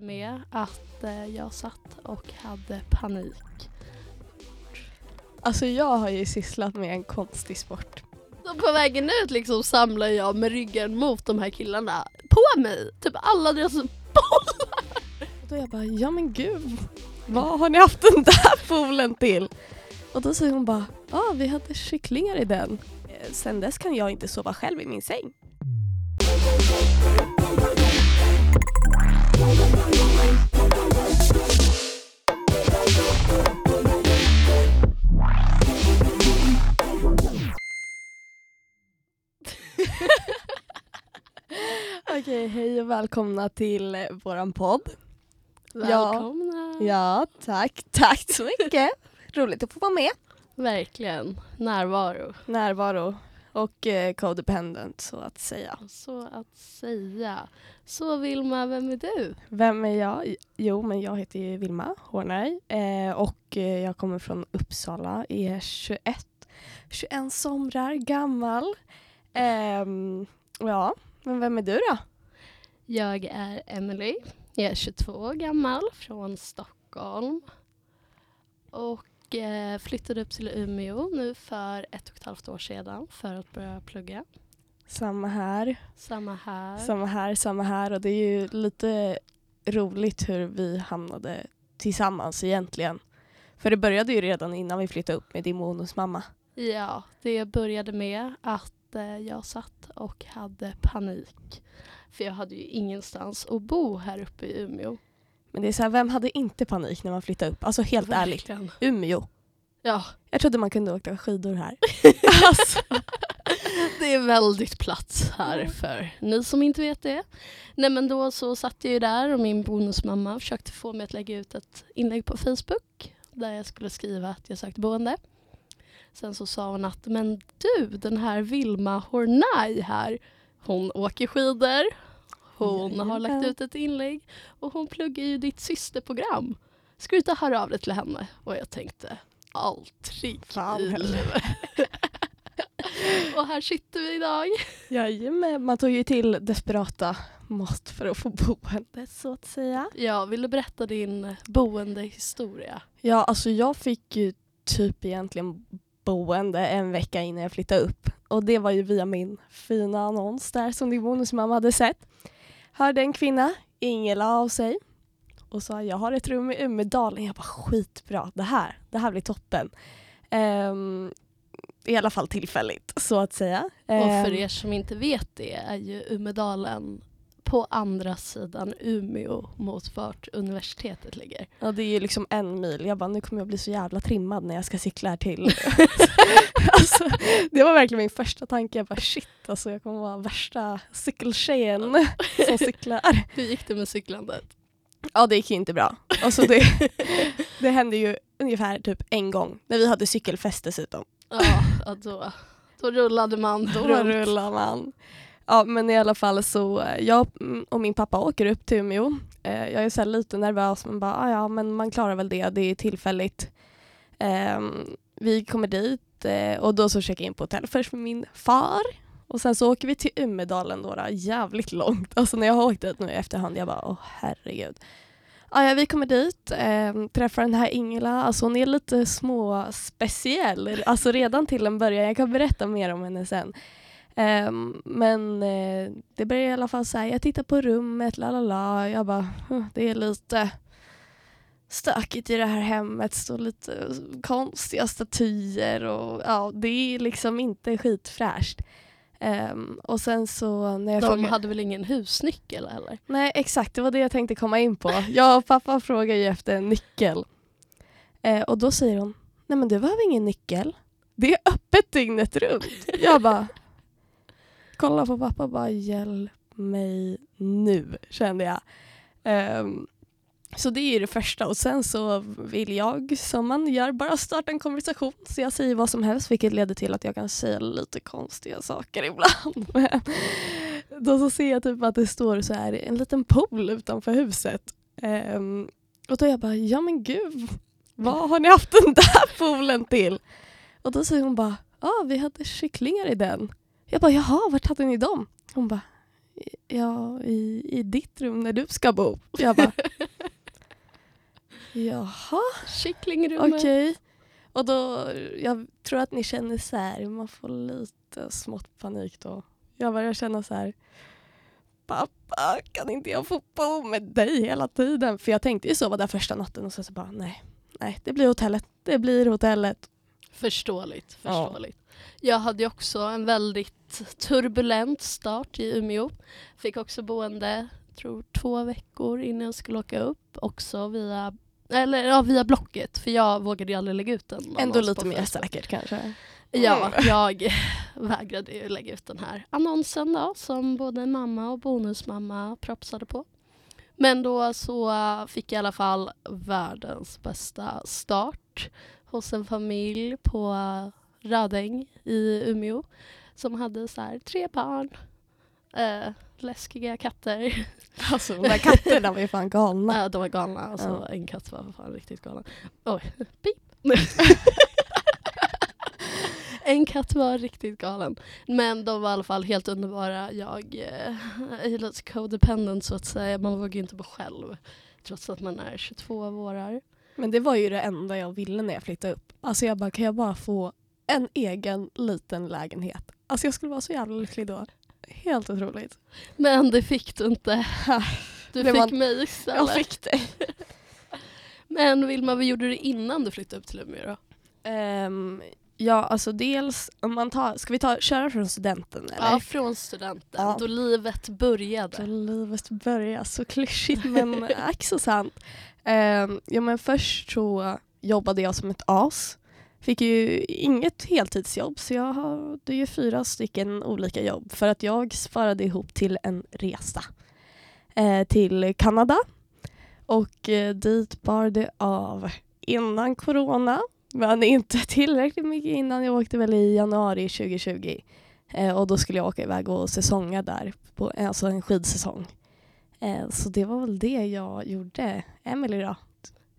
började med att eh, jag satt och hade panik. Alltså jag har ju sysslat med en konstig sport. Så på vägen ut liksom samlar jag med ryggen mot de här killarna på mig. Typ alla deras bollar. Och då jag bara, ja men gud, vad har ni haft den där poolen till? Och då säger hon bara, ja ah, vi hade kycklingar i den. Eh, Sen dess kan jag inte sova själv i min säng. Okej, hej och välkomna till våran podd. Välkomna. Ja, tack. Tack så mycket. Roligt att få vara med. Verkligen. Närvaro. Närvaro och eh, codependent så att säga. Så att säga. Så Vilma, vem är du? Vem är jag? Jo, men jag heter ju Vilma Hornberg eh, och eh, jag kommer från Uppsala, är 21, 21 somrar gammal. Ehm, ja, men vem är du då? Jag är Emily. Jag är 22 år gammal från Stockholm. Och eh, flyttade upp till Umeå nu för ett och ett halvt år sedan för att börja plugga. Samma här. Samma här. Samma här, samma här och det är ju lite roligt hur vi hamnade tillsammans egentligen. För det började ju redan innan vi flyttade upp med din bonusmamma. Ja, det började med att eh, jag satt och hade panik. För jag hade ju ingenstans att bo här uppe i Umeå. Men det är så här, vem hade inte panik när man flyttade upp? Alltså helt ärligt, Verkligen. Umeå. Ja, Jag trodde man kunde åka skidor här. alltså, det är väldigt plats här för ni som inte vet det. Nej men då så satt jag ju där och min bonusmamma försökte få mig att lägga ut ett inlägg på Facebook där jag skulle skriva att jag sökte boende. Sen så sa hon att men du den här Vilma Hornay här, hon åker skidor, hon har lagt Jajamän. ut ett inlägg och hon pluggar ju ditt systerprogram. Ska du inte höra av dig till henne? Och jag tänkte aldrig Fan i och här sitter vi idag. Jajamän, man tog ju till desperata mått för att få boende så att säga. Ja, vill du berätta din boendehistoria? Ja, alltså jag fick ju typ egentligen boende en vecka innan jag flyttade upp. Och det var ju via min fina annons där som din bonusmamma hade sett. Hörde en kvinna, Ingela av sig och sa jag har ett rum i Umedalen. Jag bara skitbra, det här, det här blir toppen. Ehm, I alla fall tillfälligt så att säga. Och för Ehm, er som inte vet det är ju Umedalen på andra sidan Umeå mot vart universitetet ligger. Ja det är ju liksom en mil. Jag bara nu kommer jag bli så jävla trimmad när jag ska cykla här till. alltså, det var verkligen min första tanke. Jag bara shit alltså jag kommer vara värsta cykeltjejen som cyklar. Hur gick det med cyklandet? Ja det gick ju inte bra. Alltså, det, det hände ju ungefär typ en gång när vi hade cykelfest dessutom. Ja, ja, då, då rullade man Då rullar man. Ja men i alla fall så eh, jag och min pappa åker upp till Umeå. Eh, jag är så här lite nervös men bara "Ah, ja men man klarar väl det, det är tillfälligt. Ehm, vi kommer dit eh, och då så checkar jag in på hotell först med min far. Och sen så åker vi till Umedalen då, då jävligt långt. Alltså när jag har åkt dit nu i efterhand jag bara åh herregud. Ah, ja, vi kommer dit, eh, träffar den här Ingela, alltså hon är lite små speciell, alltså redan till en början, jag kan berätta mer om henne sen. Ehm, men eh, det börjar i alla fall så här, jag tittar på rummet, la la la, jag bara, "Huh, det är lite stökigt i det här hemmet, står lite konstiga statyer och ja, det är liksom inte skitfräscht. Ehm, och sen så när jag De frågar- hade väl ingen husnyckel heller? Nej exakt, det var det jag tänkte komma in på. Jag och pappa frågar ju efter en nyckel. Eh, och då säger hon, nej men du behöver ingen nyckel. Det är öppet dygnet runt. Jag bara, kolla på pappa och bara hjälp mig nu kände jag. Um, så det är ju det första och sen så vill jag som man gör bara starta en konversation så jag säger vad som helst vilket leder till att jag kan säga lite konstiga saker ibland. Men då så ser jag typ att det står så här en liten pool utanför huset. um, och då är jag bara, ja men gud, vad har ni haft den där poolen till? Och då säger hon bara, ja ah, vi hade kycklingar i den. Jag bara, jaha, vart hade ni dem? Hon bara, ja i, i ditt rum när du ska bo. Jag bara, Jaha, Kycklingrummet. okej. Och då, jag tror att ni känner så här, man får lite smått panik då. Jag börjar känna så här, pappa kan inte jag få bo med dig hela tiden? För jag tänkte ju sova där första natten och sen så bara nej, nej det blir hotellet, det blir hotellet. Förståeligt. Ja. förståeligt. Jag hade också en väldigt turbulent start i Umeå. Fick också boende, tror två veckor innan jag skulle åka upp. Också via, eller, ja, via Blocket, för jag vågade ju aldrig lägga ut den. Ändå lite mer säkert kanske. Ja, jag vägrade ju lägga ut den här annonsen då som både mamma och bonusmamma propsade på. Men då så fick jag i alla fall världens bästa start hos en familj på Rödäng i Umeå som hade så här tre barn, äh, läskiga katter. Alltså de där katterna var ju fan galna. Äh, de var galna, alltså Ja. en katt var fan riktigt galen. Oj, pip. en katt var riktigt galen. Men de var i alla fall helt underbara. Jag eh, är lite codependent så att säga. Man vågar ju inte bo själv. Trots att man är 22 vårar. Men det var ju det enda jag ville när jag flyttade upp. Alltså jag bara, kan jag bara få en egen liten lägenhet? Alltså jag skulle vara så jävla lycklig då. Helt otroligt. Men det fick du inte. Du fick var- mig istället. Jag fick det. Men Vilma, vad gjorde du innan du flyttade upp till Umeå då? Ehm, ja, alltså dels, om man tar, ska vi ta, köra från studenten eller? Ja, från studenten. Ja. Då livet började. Så livet börjar så klyschigt men ack så sant. Ehm, ja men först så jobbade jag som ett as. Fick ju inget heltidsjobb så jag hade ju fyra stycken olika jobb för att jag sparade ihop till en resa eh, till Kanada. Och eh, dit bar det av innan corona men inte tillräckligt mycket innan. Jag åkte väl i januari 2020 eh, och då skulle jag åka iväg och säsonga där, på, alltså en skidsäsong. Eh, så det var väl det jag gjorde. Emily då?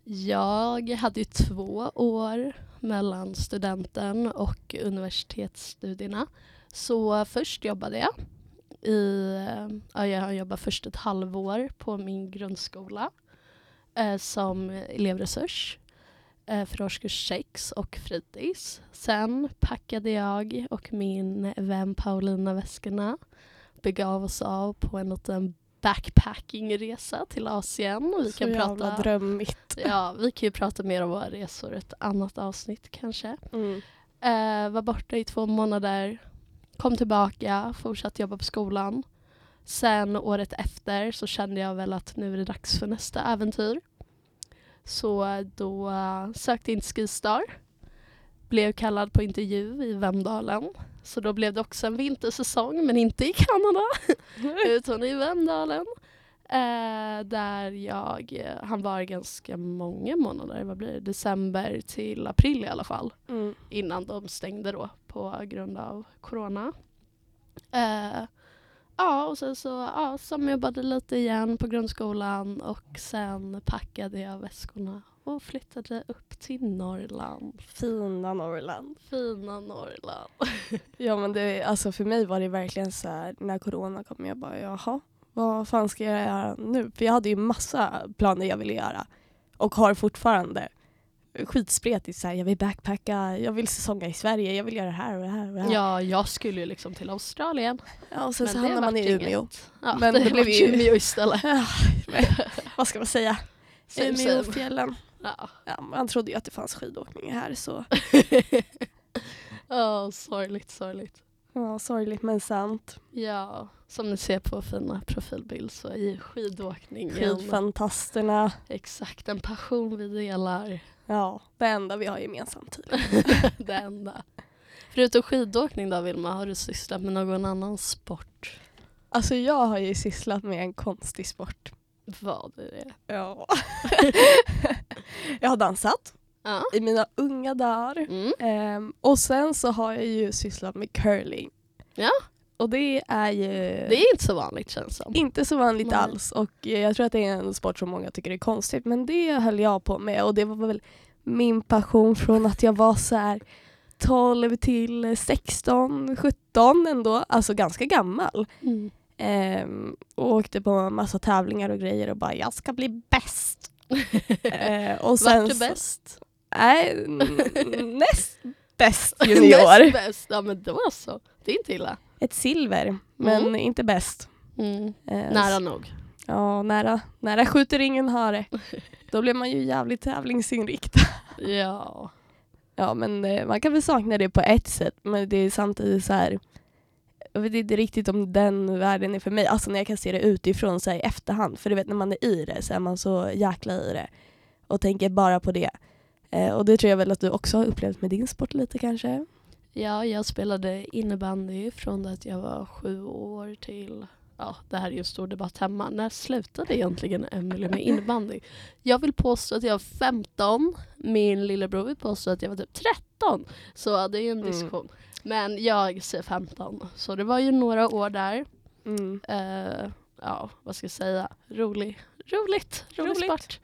Jag hade ju två år mellan studenten och universitetsstudierna. Så först jobbade jag i, ja, jag jobbade först ett halvår på min grundskola eh, som elevresurs för årskurs 6 och fritids. Sen packade jag och min vän Paulina väskorna begav oss av på en liten backpackingresa till Asien. Vi så kan jävla prata drömmigt. Ja, vi kan ju prata mer om våra resor ett annat avsnitt kanske. Mm. Eh, var borta i två månader, kom tillbaka, fortsatte jobba på skolan. Sen året efter så kände jag väl att nu är det dags för nästa äventyr. Så då eh, sökte jag in till Skistar. Blev kallad på intervju i Vemdalen. Så då blev det också en vintersäsong men inte i Kanada utan i Vemdalen. Eh, där jag, eh, han var ganska många månader, vad blir det, december till april i alla fall. Mm. Innan de stängde då på grund av corona. Eh, ja, och sen så ja, sommarjobbade lite igen på grundskolan och sen packade jag väskorna och flyttade upp till Norrland. Fina Norrland. Fina Norrland. Ja men det, alltså för mig var det verkligen så här när corona kom jag bara jaha, vad fan ska jag göra nu? För jag hade ju massa planer jag ville göra och har fortfarande. Skitspretigt så här, jag vill backpacka, jag vill säsonga i Sverige, jag vill göra det här och det här och det här. Ja, jag skulle ju liksom till Australien. Ja, och sen så Men det hamnar man i inget. Umeå. Ja, Men det, det blev ju- Umeå istället. Ja, men, vad ska man säga? Same, Umeå, same. fjällen. Ja. Ja, man trodde ju att det fanns skidåkning här så Ja, sorgligt, sorgligt. ja, sorgligt men sant. Ja, som ni ser på fina profilbild så är ju skidåkningen Skidfantasterna. exakt en passion vi delar. Ja, det enda vi har gemensamt tydligen. det enda. Förutom skidåkning då Vilma, har du sysslat med någon annan sport? Alltså jag har ju sysslat med en konstig sport. Vad är det? Ja. jag har dansat Ja. i mina unga dagar. Mm. Ehm, och sen så har jag ju sysslat med curling. Ja. Och det är ju Det är inte så vanligt känns som. inte så vanligt Nej. alls. Och eh, jag tror att det är en sport som många tycker är konstigt. Men det höll jag på med och det var väl min passion från att jag var så här 12 till 16, 17 ändå. Alltså ganska gammal. Mm. Ehm, och åkte på massa tävlingar och grejer och bara jag ska bli bäst. Eh, och sen Vart du bäst? Nej, näst bäst junior. Näst bäst? Ja men då så. Det är inte illa. Ett silver, men Mm. inte bäst. Mm. Eh, Nära nog. Ja, nära. Nära skjuter ingen hare. Då blir man ju jävligt tävlingsinriktad. Ja. Ja, men eh, man kan väl sakna det på ett sätt, men det är samtidigt så här. Jag vet inte riktigt om den världen är för mig. Alltså när jag kan se det utifrån så här, i efterhand. För du vet när man är i det så är man så jäkla i det. Och tänker bara på det. Eh, och det tror jag väl att du också har upplevt med din sport lite kanske. Ja, jag spelade innebandy från att jag var sju år till... Ja, det här är ju en stor debatt hemma. När slutade egentligen Emelie med innebandy? Jag vill påstå att jag var 15. Min lillebror vill påstå att jag var typ 13. Så det är ju en Mm. diskussion. Men jag säger 15. Så det var ju några år där. Mm. Eh, ja, vad ska jag säga? Rolig. Roligt. Rolig Roligt. sport.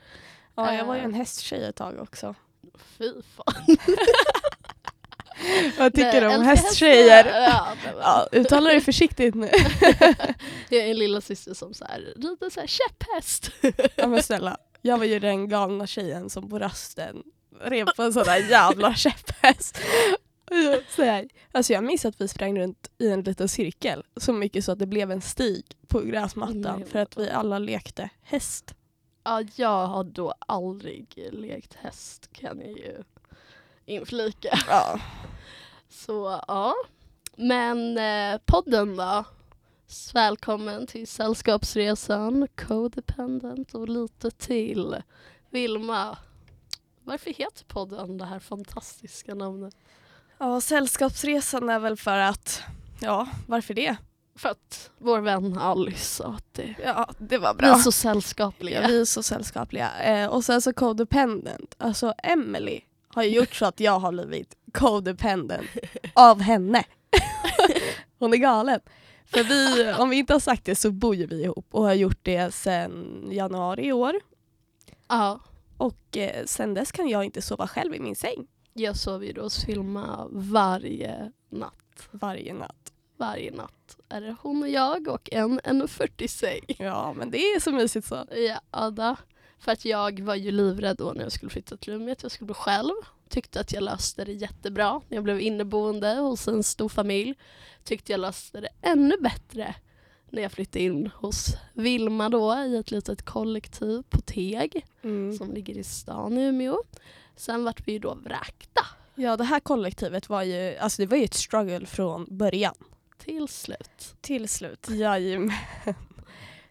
Ja, jag var ju Eh. en hästtjej ett tag också. Fy fan. Vad tycker du om hästtjejer? Ja, uttala det försiktigt nu. Jag är en lilla syster som så här, rider så här käpphäst. Ja men snälla, jag var ju den galna tjejen som på rasten red på en sån där jävla käpphäst. Så här, alltså jag minns att vi sprang runt i en liten cirkel så mycket så att det blev en stig på gräsmattan för att vi alla lekte häst. Ja, jag har då aldrig lekt häst kan jag ju inflika. Ja. Så ja. Men eh, podden då? Välkommen till Sällskapsresan, Codependent och lite till. Vilma, varför heter podden det här fantastiska namnet? ja, sällskapsresan är väl för att, ja varför det? För att vår vän Alice sa att det Ja, det var vi är bra. så sällskapliga. Ja, vi är så sällskapliga. Eh, och sen så codependent, alltså Emily har ju gjort så att jag har blivit codependent av henne. Hon är galen. För vi, om vi inte har sagt det så bor ju vi ihop och har gjort det sedan januari i år. Ja, Och eh, sen dess kan jag inte sova själv i min säng jag sover ju då hos Vilma varje natt. varje natt. Varje natt är det hon och jag och en 1,40 säng. Ja men det är så mysigt så. Ja, då. För att jag var ju livrädd då när jag skulle flytta till rummet. Jag skulle bli själv. Tyckte att jag löste det jättebra när jag blev inneboende hos en stor familj. Tyckte jag löste det ännu bättre när jag flyttade in hos Vilma då i ett litet kollektiv på Teg Mm. som ligger i stan i Umeå. Sen vart vi ju då vräkta Ja det här kollektivet var ju, alltså det var ju ett struggle från början. till slut. Till slut. Jajamän.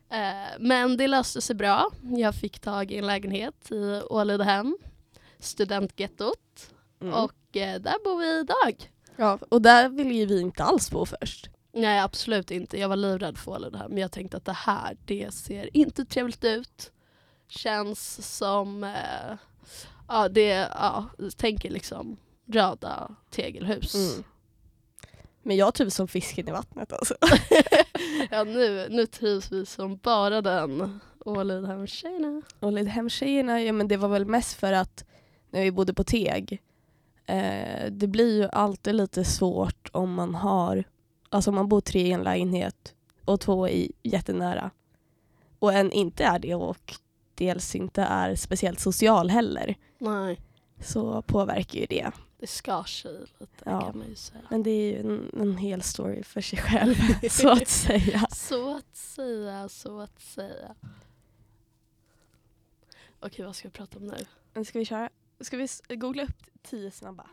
Eh, men det löste sig bra. Jag fick tag i en lägenhet i Ålidhem, studentgettot. Mm. Och eh, där bor vi idag. Ja, och där ville ju vi inte alls bo först. Nej absolut inte. Jag var livrädd för Ålidhem. Men jag tänkte att det här, det ser inte trevligt ut. Känns som, eh, ja det, ja, tänker liksom röda tegelhus. Mm. Men jag trivs som fisken i vattnet alltså. ja nu, nu trivs vi som bara den Ålidhem-tjejerna. Och Lidhemtjejerna, ja men det var väl mest för att när vi bodde på Teg, eh, det blir ju alltid lite svårt om man har, alltså om man bor tre i en lägenhet och två i jättenära. Och en inte är det och dels inte är speciellt social heller. Nej, Så påverkar ju det. det skar sig lite Ja. kan man ju säga. Men det är ju en, en hel story för sig själv, så att säga. Så att säga, så att säga. Okej, vad ska vi prata om nu? Ska vi köra? Ska vi googla upp tio snabba?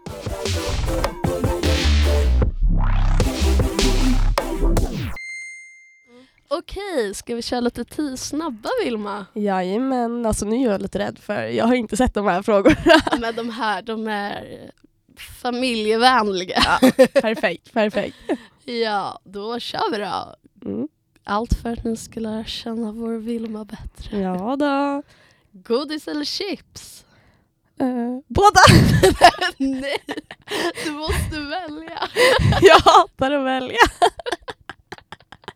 Okej, ska vi köra lite tio snabba Vilma? Jajamän, alltså nu är jag lite rädd för jag har inte sett de här frågorna. Ja, Men de här, de är familjevänliga. perfekt, perfekt. Ja, då kör vi då. Mm. Allt för att ni ska lära känna vår Vilma bättre. Ja då. Godis eller chips? Eh, båda! Nej, du måste välja. jag hatar att välja.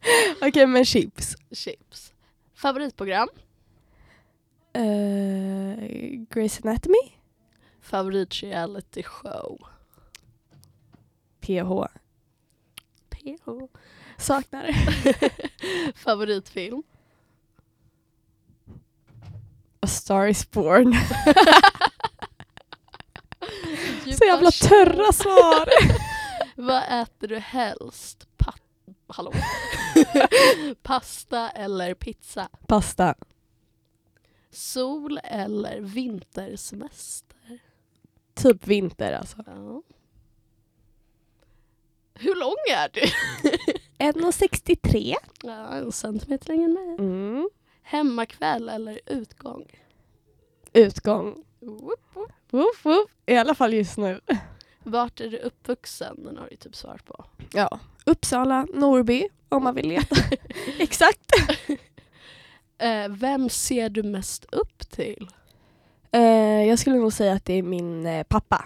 Okej, men chips. Chips. Favoritprogram? Uh, Grey's Anatomy? Favorit reality show? PH. PH. Saknar. Favoritfilm? Star is born. Så jävla törra svar. Vad äter du helst? Pa Hallå? Pasta eller pizza? Pasta. Sol eller vintersemester? Typ vinter alltså. Ja. Hur lång är du? 1,63. Ja, en centimeter längre än mig. Mm. Hemmakväll eller utgång? Utgång. Woop, woop. Woof, woof. I alla fall just nu. Vart är du uppvuxen? Den har du typ svarat på. Ja. Uppsala, Norrby om man vill leta. Exakt. Eh, vem ser du mest upp till? Eh, jag skulle nog säga att det är min eh, pappa.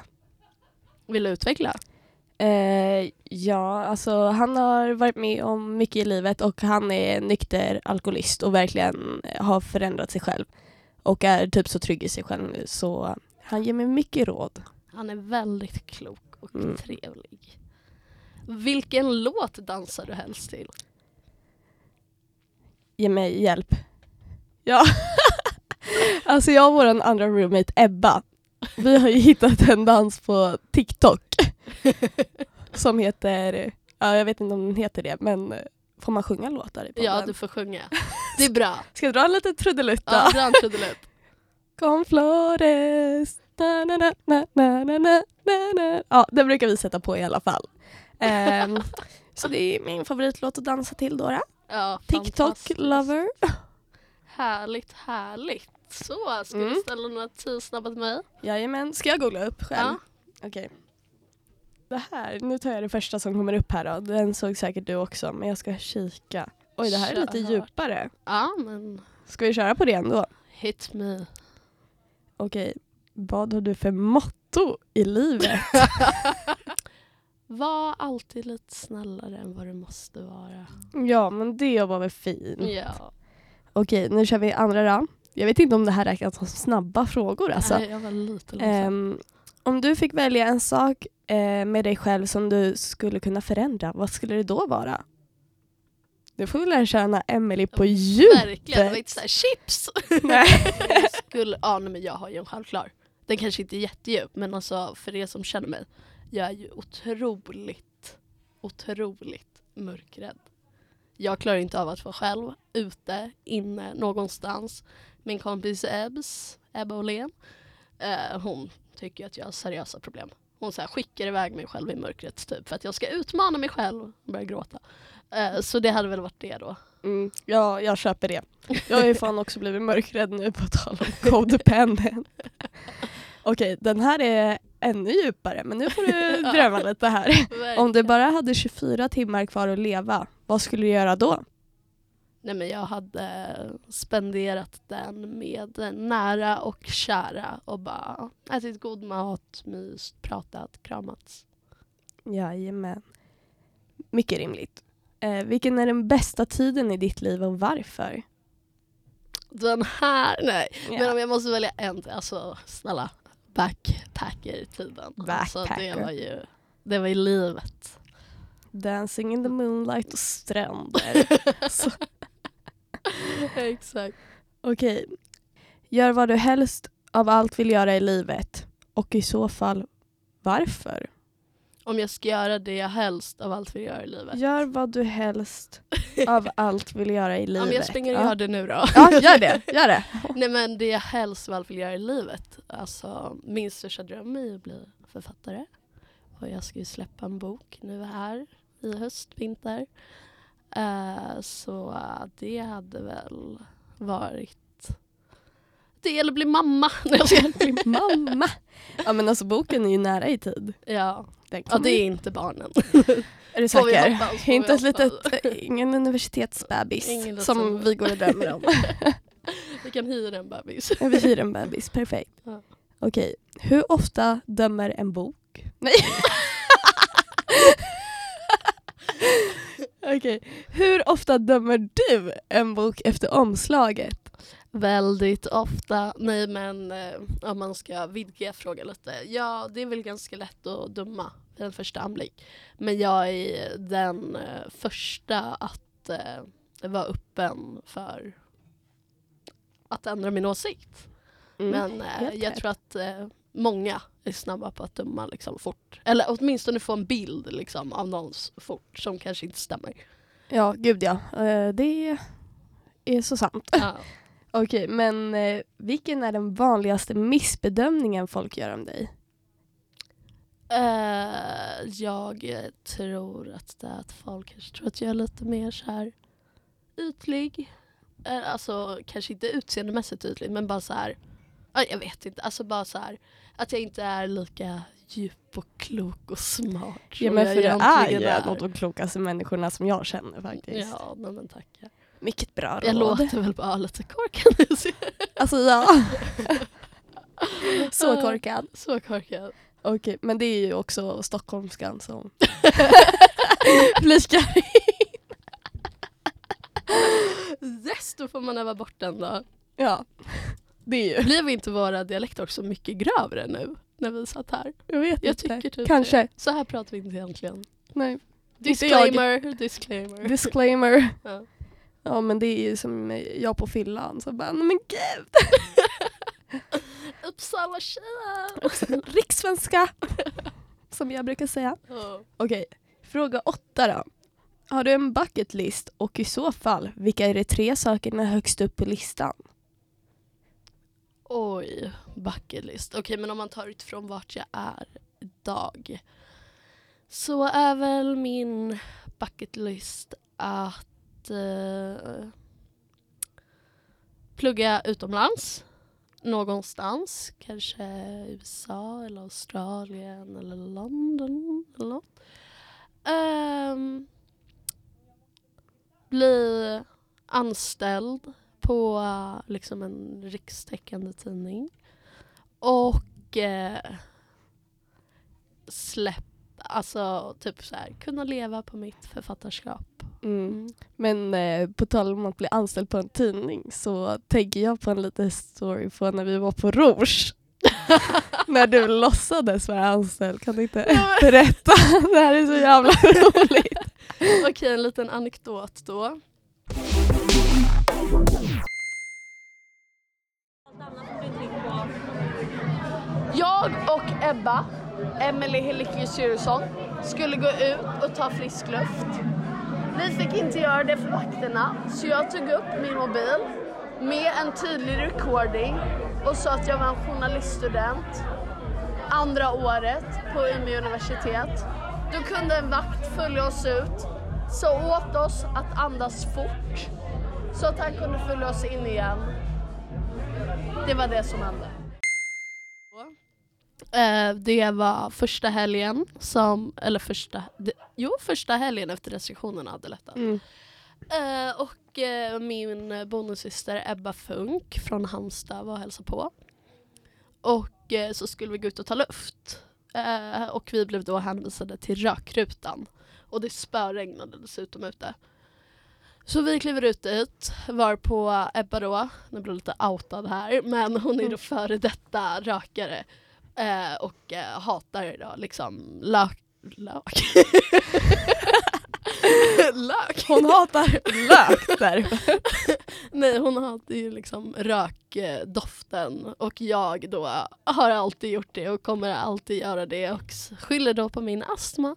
Vill du utveckla? Ja, alltså han har varit med om mycket i livet och han är nykter alkoholist och verkligen har förändrat sig själv. Och är typ så trygg i sig själv nu så han ger mig mycket råd. Han är väldigt klok och Mm. trevlig. Vilken låt dansar du helst till? Ge mig hjälp. Ja. alltså jag och vår andra roommate Ebba, vi har ju hittat en dans på TikTok som heter, ja jag vet inte om den heter det men eh, får man sjunga låtar i podden? Ja, du får sjunga. Det är bra. Ska jag dra en liten trudelutt då? Ja, dra en trudelutt. Con flores. Ja, den brukar vi sätta på i alla fall. Ehm, så det är min favoritlåt att dansa till då. Ja, Tiktok lover. Härligt, härligt. Så, ska Mm. du ställa några tio snabba till mig? Jajamän, ska jag googla upp själv? Ja. Okej. Det här, nu tar jag det första som kommer upp här då. Den såg säkert du också men jag ska kika. Oj det här är lite djupare. Ja, men Ska vi köra på det ändå? hit me. Okej. Vad har du för motto i livet? Var alltid lite snällare än vad du måste vara. ja, men det var väl fint. Ja, Okej, nu kör vi andra då. Jag vet inte om det här räknas som snabba frågor alltså. Nej, jag var lite. Ehm, om du fick välja en sak eh, med dig själv som du skulle kunna förändra, vad skulle det då vara? Du får vi lära känna Emily på djupet. Verkligen, det var inte såhär chips! Nej. Jag skulle, ja, nej, men jag har ju en självklar. Den kanske inte är jättedjup men alltså för er som känner mig. Jag är ju otroligt, otroligt mörkrädd. Jag klarar inte av att vara själv, ute, inne, någonstans. Min kompis Ebbs, Ebba Åhlén, eh, hon tycker att jag har seriösa problem. Hon så här, skickar iväg mig själv i mörkret typ för att jag ska utmana mig själv och börja gråta. Eh, så det hade väl varit det då. Mm, ja, jag köper det. Jag har ju fan också blivit mörkrädd nu på tal om codependent. Okej, den här är ännu djupare men nu får du drömma lite här. Om du bara hade 24 timmar kvar att leva, vad skulle du göra då? Nej men jag hade spenderat den med nära och kära och bara ätit god mat, myst, pratat, kramats. Jajamän. Mycket rimligt. Eh, vilken är den bästa tiden i ditt liv och varför? Den här, nej. Ja. Men om jag måste välja en, alltså snälla, backpacker-tiden. Alltså, det Backpacker. var ju, det var ju livet. Dancing in the moonlight och stränder. Exakt. Okej. Gör vad du helst av allt vill göra i livet. Och i så fall, varför? Om jag ska göra det jag helst av allt vill göra i livet. Gör vad du helst av allt vill göra i livet. Om jag springer och ja. gör det nu då. Ja, gör det. Gör det. Nej men det jag helst av allt vill göra i livet. Alltså min största dröm är att bli författare. Och jag ska ju släppa en bok nu här i höst, vinter. Eh, så det hade väl varit det eller bli mamma. Bli mamma. Ja men alltså boken är ju nära i tid. ja. Ja, det är inte barnen. Är du säker? hoppas, Inte ett litet, ingen universitetsbebis Ingen som vi går och drömmer om. Vi kan hyra en bebis. Vi hyr en bebis, perfekt. Ja. Okej, hur ofta dömer en bok? Nej. Okej, hur ofta dömer du en bok efter omslaget? Väldigt ofta. Nej men eh, om man ska vidga frågan lite. Ja det är väl ganska lätt att döma vid en första anblick. Men jag är den eh, första att eh, vara öppen för att ändra min åsikt. Mm. Men jag tror att många är snabba på att döma liksom, fort. Eller åtminstone få en bild liksom, av någon s- fort som kanske inte stämmer. Ja, gud ja. Det är så sant. Ja. Okej, men eh, vilken är den vanligaste missbedömningen folk gör om dig? Eh, jag tror att det är att folk kanske tror att jag är lite mer så här ytlig. Eh, alltså kanske inte utseendemässigt ytlig men bara så här. ja, jag vet inte, alltså bara så här att jag inte är lika djup och klok och smart. Ja, men jag för du är ju en av de klokaste människorna som jag känner faktiskt. Ja, men tack. Mycket bra råd. Jag låter väl bara lite korkad Alltså ja. så korkad. Så korkad. Okej, men det är ju också stockholmskan som flikar Yes, då får man öva bort den då. Ja, det är ju. Blev inte våra dialekter också mycket grövre nu när vi satt här? Jag vet Jag inte. tycker typ Kanske. det. Så här pratar vi inte egentligen. Nej. Disclaimer, disclaimer. Disclaimer. Ja. Ja men det är ju som jag på fyllan så bara, men gud. Uppsala tjejer! Rikssvenska. Som jag brukar säga. Ja. Okej, fråga åtta då. Har du en bucket list och i så fall, vilka är de tre sakerna högst upp på listan? Oj, bucket list. Okej, men om man tar utifrån vart jag är idag så är väl min bucket list att eh, plugga utomlands någonstans. Kanske USA eller Australien eller London eller något. Um, bli anställd på liksom en rikstäckande tidning. Och eh, släpp, alltså typ så här, kunna leva på mitt författarskap. Mm. Men eh, på tal om att bli anställd på en tidning så tänker jag på en liten story på när vi var på Rouge. när du låtsades vara anställd, kan du inte berätta? det här är så jävla roligt. Okej, en liten anekdot då. Jag och Ebba, Emelie Helicki Syrsson, skulle gå ut och ta frisk luft. Vi fick inte göra det för vakterna, så jag tog upp min mobil med en tydlig recording och sa att jag var en journaliststudent andra året på Umeå universitet. Då kunde en vakt följa oss ut, sa åt oss att andas fort så att han kunde följa oss in igen. Det var det som hände. Eh, Det var första helgen som, eller första, det, jo första helgen efter restriktionerna hade lättat. Mm. Eh, och eh, min bonussyster Ebba Funk från Halmstad var och hälsade på. Och så skulle vi gå ut och ta luft. Och vi blev då hänvisade till rökrutan. Och det spöregnade dessutom ute. Så vi kliver ut dit, var på Ebba då, nu blir jag lite outad här, men hon är då före detta rökare. Eh, och eh, hatar då liksom lök. Lök? lök? Hon hatar lök där. Nej hon hatar ju liksom rökdoften och jag då har alltid gjort det och kommer alltid göra det och skyller då på min astma.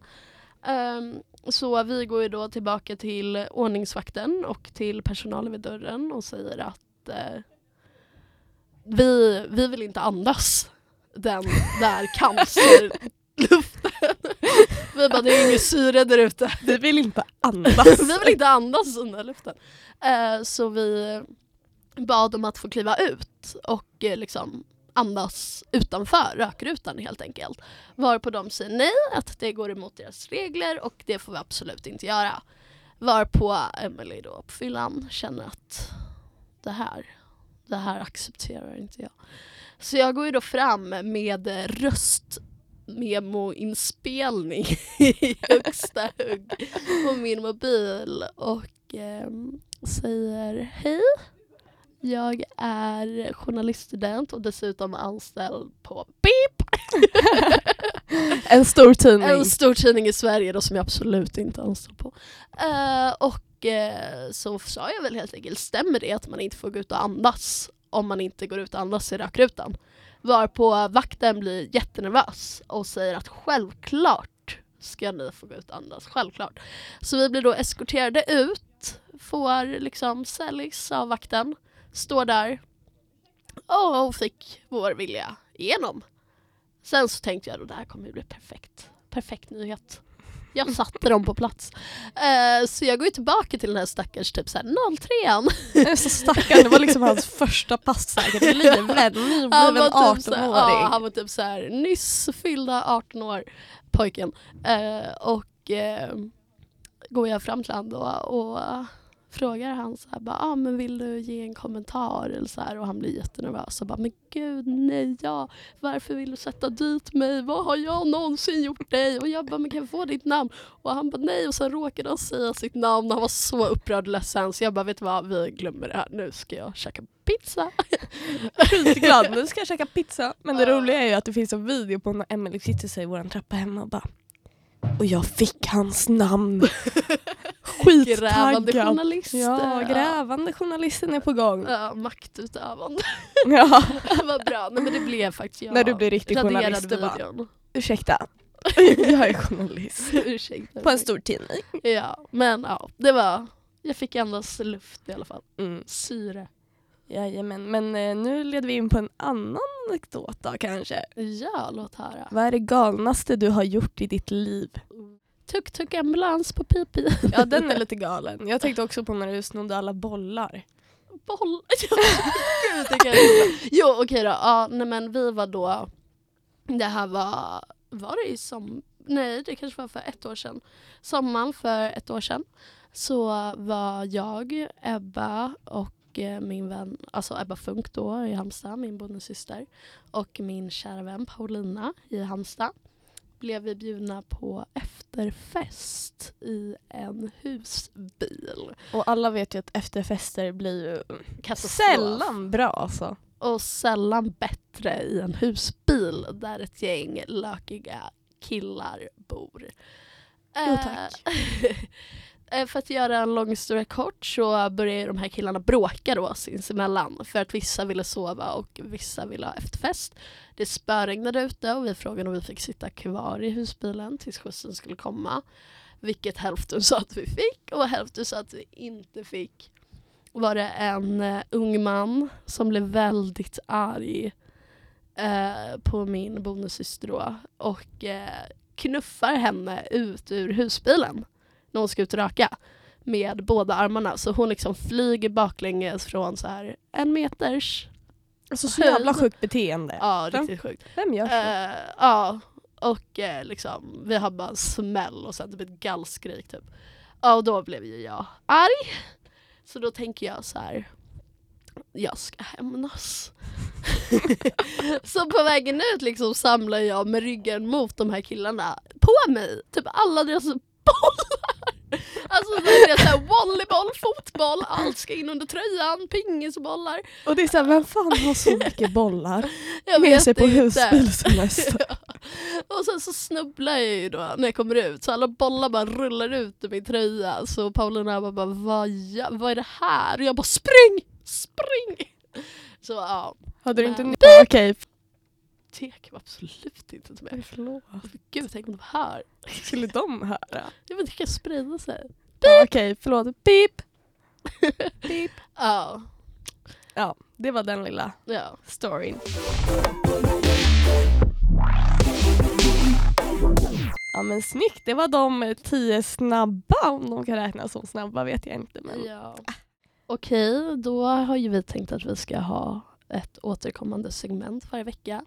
Ehm, så vi går ju då tillbaka till ordningsvakten och till personalen vid dörren och säger att eh, vi, vi vill inte andas den där cancerluften. vi bara, det är inget syre där ute. Vi vill inte andas. vi vill inte andas den där luften. Eh, så vi bad om att få kliva ut och eh, liksom andas utanför rökrutan helt enkelt. Varpå de säger nej, att det går emot deras regler och det får vi absolut inte göra. Varpå Emily då på fyllan känner att det här, det här accepterar inte jag. Så jag går ju då fram med röstmemoinspelning i högsta hugg på min mobil och ehm, säger hej. Jag är journaliststudent och dessutom anställd på BIP. En stor tidning. En stor tidning i Sverige då som jag absolut inte är anställd på. Eh, och eh, så sa jag väl helt enkelt, stämmer det att man inte får gå ut och andas om man inte går ut och andas i rökrutan. Varpå vakten blir jättenervös och säger att självklart ska ni få gå ut och andas, självklart. Så vi blir då eskorterade ut, får liksom säljs av vakten, står där och fick vår vilja igenom. Sen så tänkte jag att det här kommer bli perfekt. Perfekt nyhet. Jag satte dem på plats. Eh, så jag går ju tillbaka till den här stackars typ såhär 03an. Så stackarn, det var liksom hans första pass säkert i livet. Nybliven Han var typ 18-åring. såhär, ja, han var typ såhär nyss fyllda 18 år, pojken. Eh, och eh, går jag fram till honom då och frågar han så här, bara, ah, men vill du ge en kommentar? Eller så här, och han blir jättenervös och bara men gud nej ja. Varför vill du sätta dit mig? Vad har jag någonsin gjort dig? Och jag bara men kan jag få ditt namn? Och han bara nej. Och sen råkade han säga sitt namn. Han var så upprörd och ledsen. Så jag bara vet du vad? Vi glömmer det här. Nu ska jag käka pizza. Skitglad. Nu ska jag käka pizza. Men det roliga är ju att det finns en video på när Emily sitter sig i vår trappa hemma och bara och jag fick hans namn. grävande Skittaggad. journalist Ja, grävande journalisten är på gång. Ja, maktutövande. Ja. Vad bra. Nej, men det blev faktiskt jag. När du blir riktig journalist, du bara. Ursäkta, jag är journalist. Ursäkta. På en stor tidning. Ja, men ja, det var... Jag fick andas luft i alla fall. Mm. Syre. Jajamän, men eh, nu leder vi in på en annan anekdot då kanske. Ja, låt höra. Vad är det galnaste du har gjort i ditt liv? Tuk-tuk ambulans på pipi. Ja den är lite galen. Jag tänkte också på när du snodde alla bollar. Boll. Gud, det kan jo okej då. Ja, nej, men vi var då... Det här var... Var det i som... Nej, det kanske var för ett år sedan. Sommaren för ett år sedan så var jag, Ebba och eh, min vän, alltså Ebba Funk då i Halmstad, min bonussyster och min kära vän Paulina i Halmstad blev vi bjudna på efterfest i en husbil. Och alla vet ju att efterfester blir ju Katastrof. sällan bra alltså. och sällan bättre i en husbil där ett gäng lökiga killar bor. Jo, tack. Eh, för att göra en lång historia kort så började de här killarna bråka då sinsemellan för att vissa ville sova och vissa ville ha efterfest. Det spöregnade ute och vi frågade om vi fick sitta kvar i husbilen tills skjutsen skulle komma. Vilket hälften sa att vi fick och hälften sa att vi inte fick var det en eh, ung man som blev väldigt arg eh, på min bonussyster då och eh, knuffar henne ut ur husbilen när hon ska ut och röka med båda armarna så hon liksom flyger baklänges från så här en meters, Alltså så jävla sjukt beteende. ja riktigt sjukt. Vem gör så? Eh, ja, och eh, liksom vi har bara en smäll och sen typ ett gallskrik typ. Ja, och då blev ju jag arg. Så då tänker jag så här. Jag ska hämnas. så på vägen ut liksom samlar jag med ryggen mot de här killarna på mig. Typ alla deras bollar. Alltså så är det så här volleyboll, fotboll, allt ska in under tröjan, pingisbollar. Och det är såhär, vem fan har så mycket bollar Jag med sig på husbilsemester? Ja. Och sen så snubblar jag ju då när jag kommer ut så alla bollar bara rullar ut ur min tröja så Paulina bara, bara vad, ja, vad är det här? Och jag bara spring, spring! Så ja, Hade du inte... Men- Ja, Okej, tek var absolut inte med. förlåt. Gud tänk om de hör. Skulle de höra? Jag vet det kan sprida sig. Ja, Okej, förlåt. Pip! Pip. Ja, Ja, det var den lilla ja. storyn. Ja men snyggt, det var de tio snabba, om de kan räknas som snabba vet jag inte. Men... ja. Okej, då har ju vi tänkt att vi ska ha ett återkommande segment varje vecka.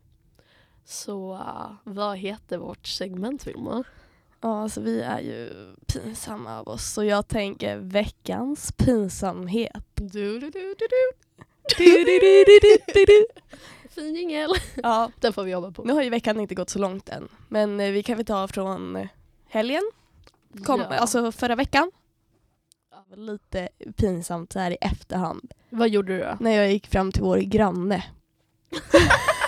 Så uh, vad heter vårt segment Vilma? Ja, alltså vi är ju pinsamma av oss så jag tänker veckans pinsamhet. Du, du, du, du. Fin jingel. Ja, Den får vi jobba på. nu har ju veckan inte gått så långt än men eh, vi kan väl ta från helgen, Kom, ja. alltså förra veckan. Ja, lite pinsamt så här i efterhand. Vad gjorde du då? när jag gick fram till vår granne.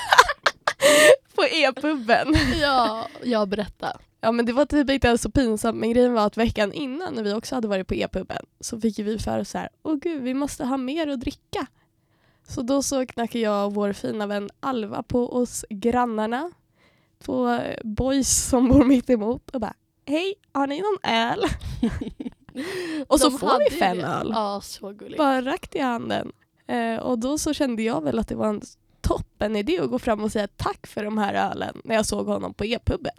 på e-puben. Ja, jag berätta. Ja men det var typ inte ens så pinsamt men grejen var att veckan innan när vi också hade varit på e-puben så fick vi för oss så här, åh gud vi måste ha mer att dricka. Så då så knackade jag och vår fina vän Alva på oss grannarna. Två boys som bor mitt emot och bara Hej, har ni någon öl? och så får vi fem öl. Ja, så gulligt. Bara rakt i handen. Eh, och då så kände jag väl att det var en toppen idé att gå fram och säga tack för de här ölen när jag såg honom på e-puben.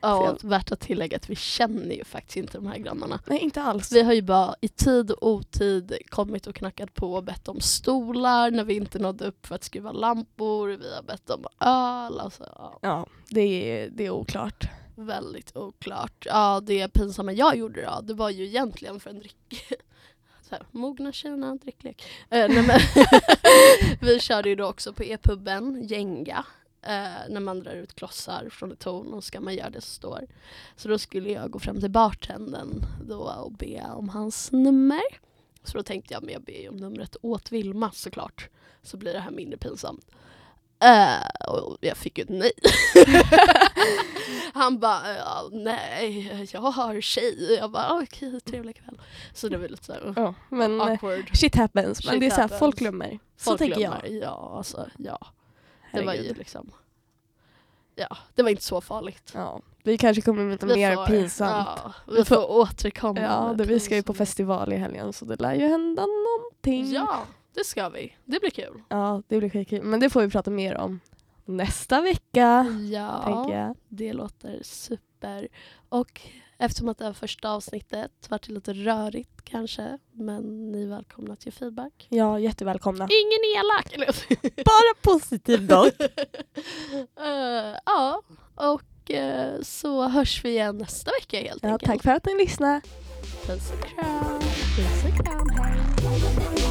Ja, och värt att tillägga att vi känner ju faktiskt inte de här grannarna. Nej, inte alls. Vi har ju bara i tid och otid kommit och knackat på och bett om stolar när vi inte nådde upp för att skruva lampor. Vi har bett om öl. Alltså, ja, Ja, det är, det är oklart. väldigt oklart. Ja, det pinsamma jag gjorde då, det var ju egentligen för en dryck... Så här, mogna tjejerna, dricklek. Eh, men vi körde ju då också på e-puben, Jenga. Eh, när man drar ut klossar från ett torn och ska man göra det så står. Så då skulle jag gå fram till bartendern då och be om hans nummer. Så då tänkte jag, men jag ber ju om numret åt Vilma såklart. Så blir det här mindre pinsamt. Eh, och jag fick ju ett nej. Han bara, ja, nej, jag har tjej. Jag bara, okej, trevlig kväll. Så det var lite såhär men eh, awkward. shit happens. Men Shit det är så här, happens. folk glömmer. Så Folk tänker jag. Ja, alltså, ja. Det var ju liksom, ja, det var inte så farligt. Ja, vi kanske kommer med något mer får- pinsamt. Ja, vi Vi får- får återkomma. Ja, det, vi ska ju på festival i helgen så det lär ju hända någonting. Ja, det ska vi. Det blir kul. Ja, det blir skitkul. Men det får vi prata mer om nästa vecka, Ja, det låter super. Och eftersom att det här första avsnittet vart lite rörigt kanske, men ni är välkomna ge feedback. Ja, jättevälkomna. Ingen elak! Bara positiv dock. Eh, ja, och eh, så hörs vi igen nästa vecka helt Ja, enkelt. tack för att ni lyssnade. Puss och kram. Puss och kram, hej.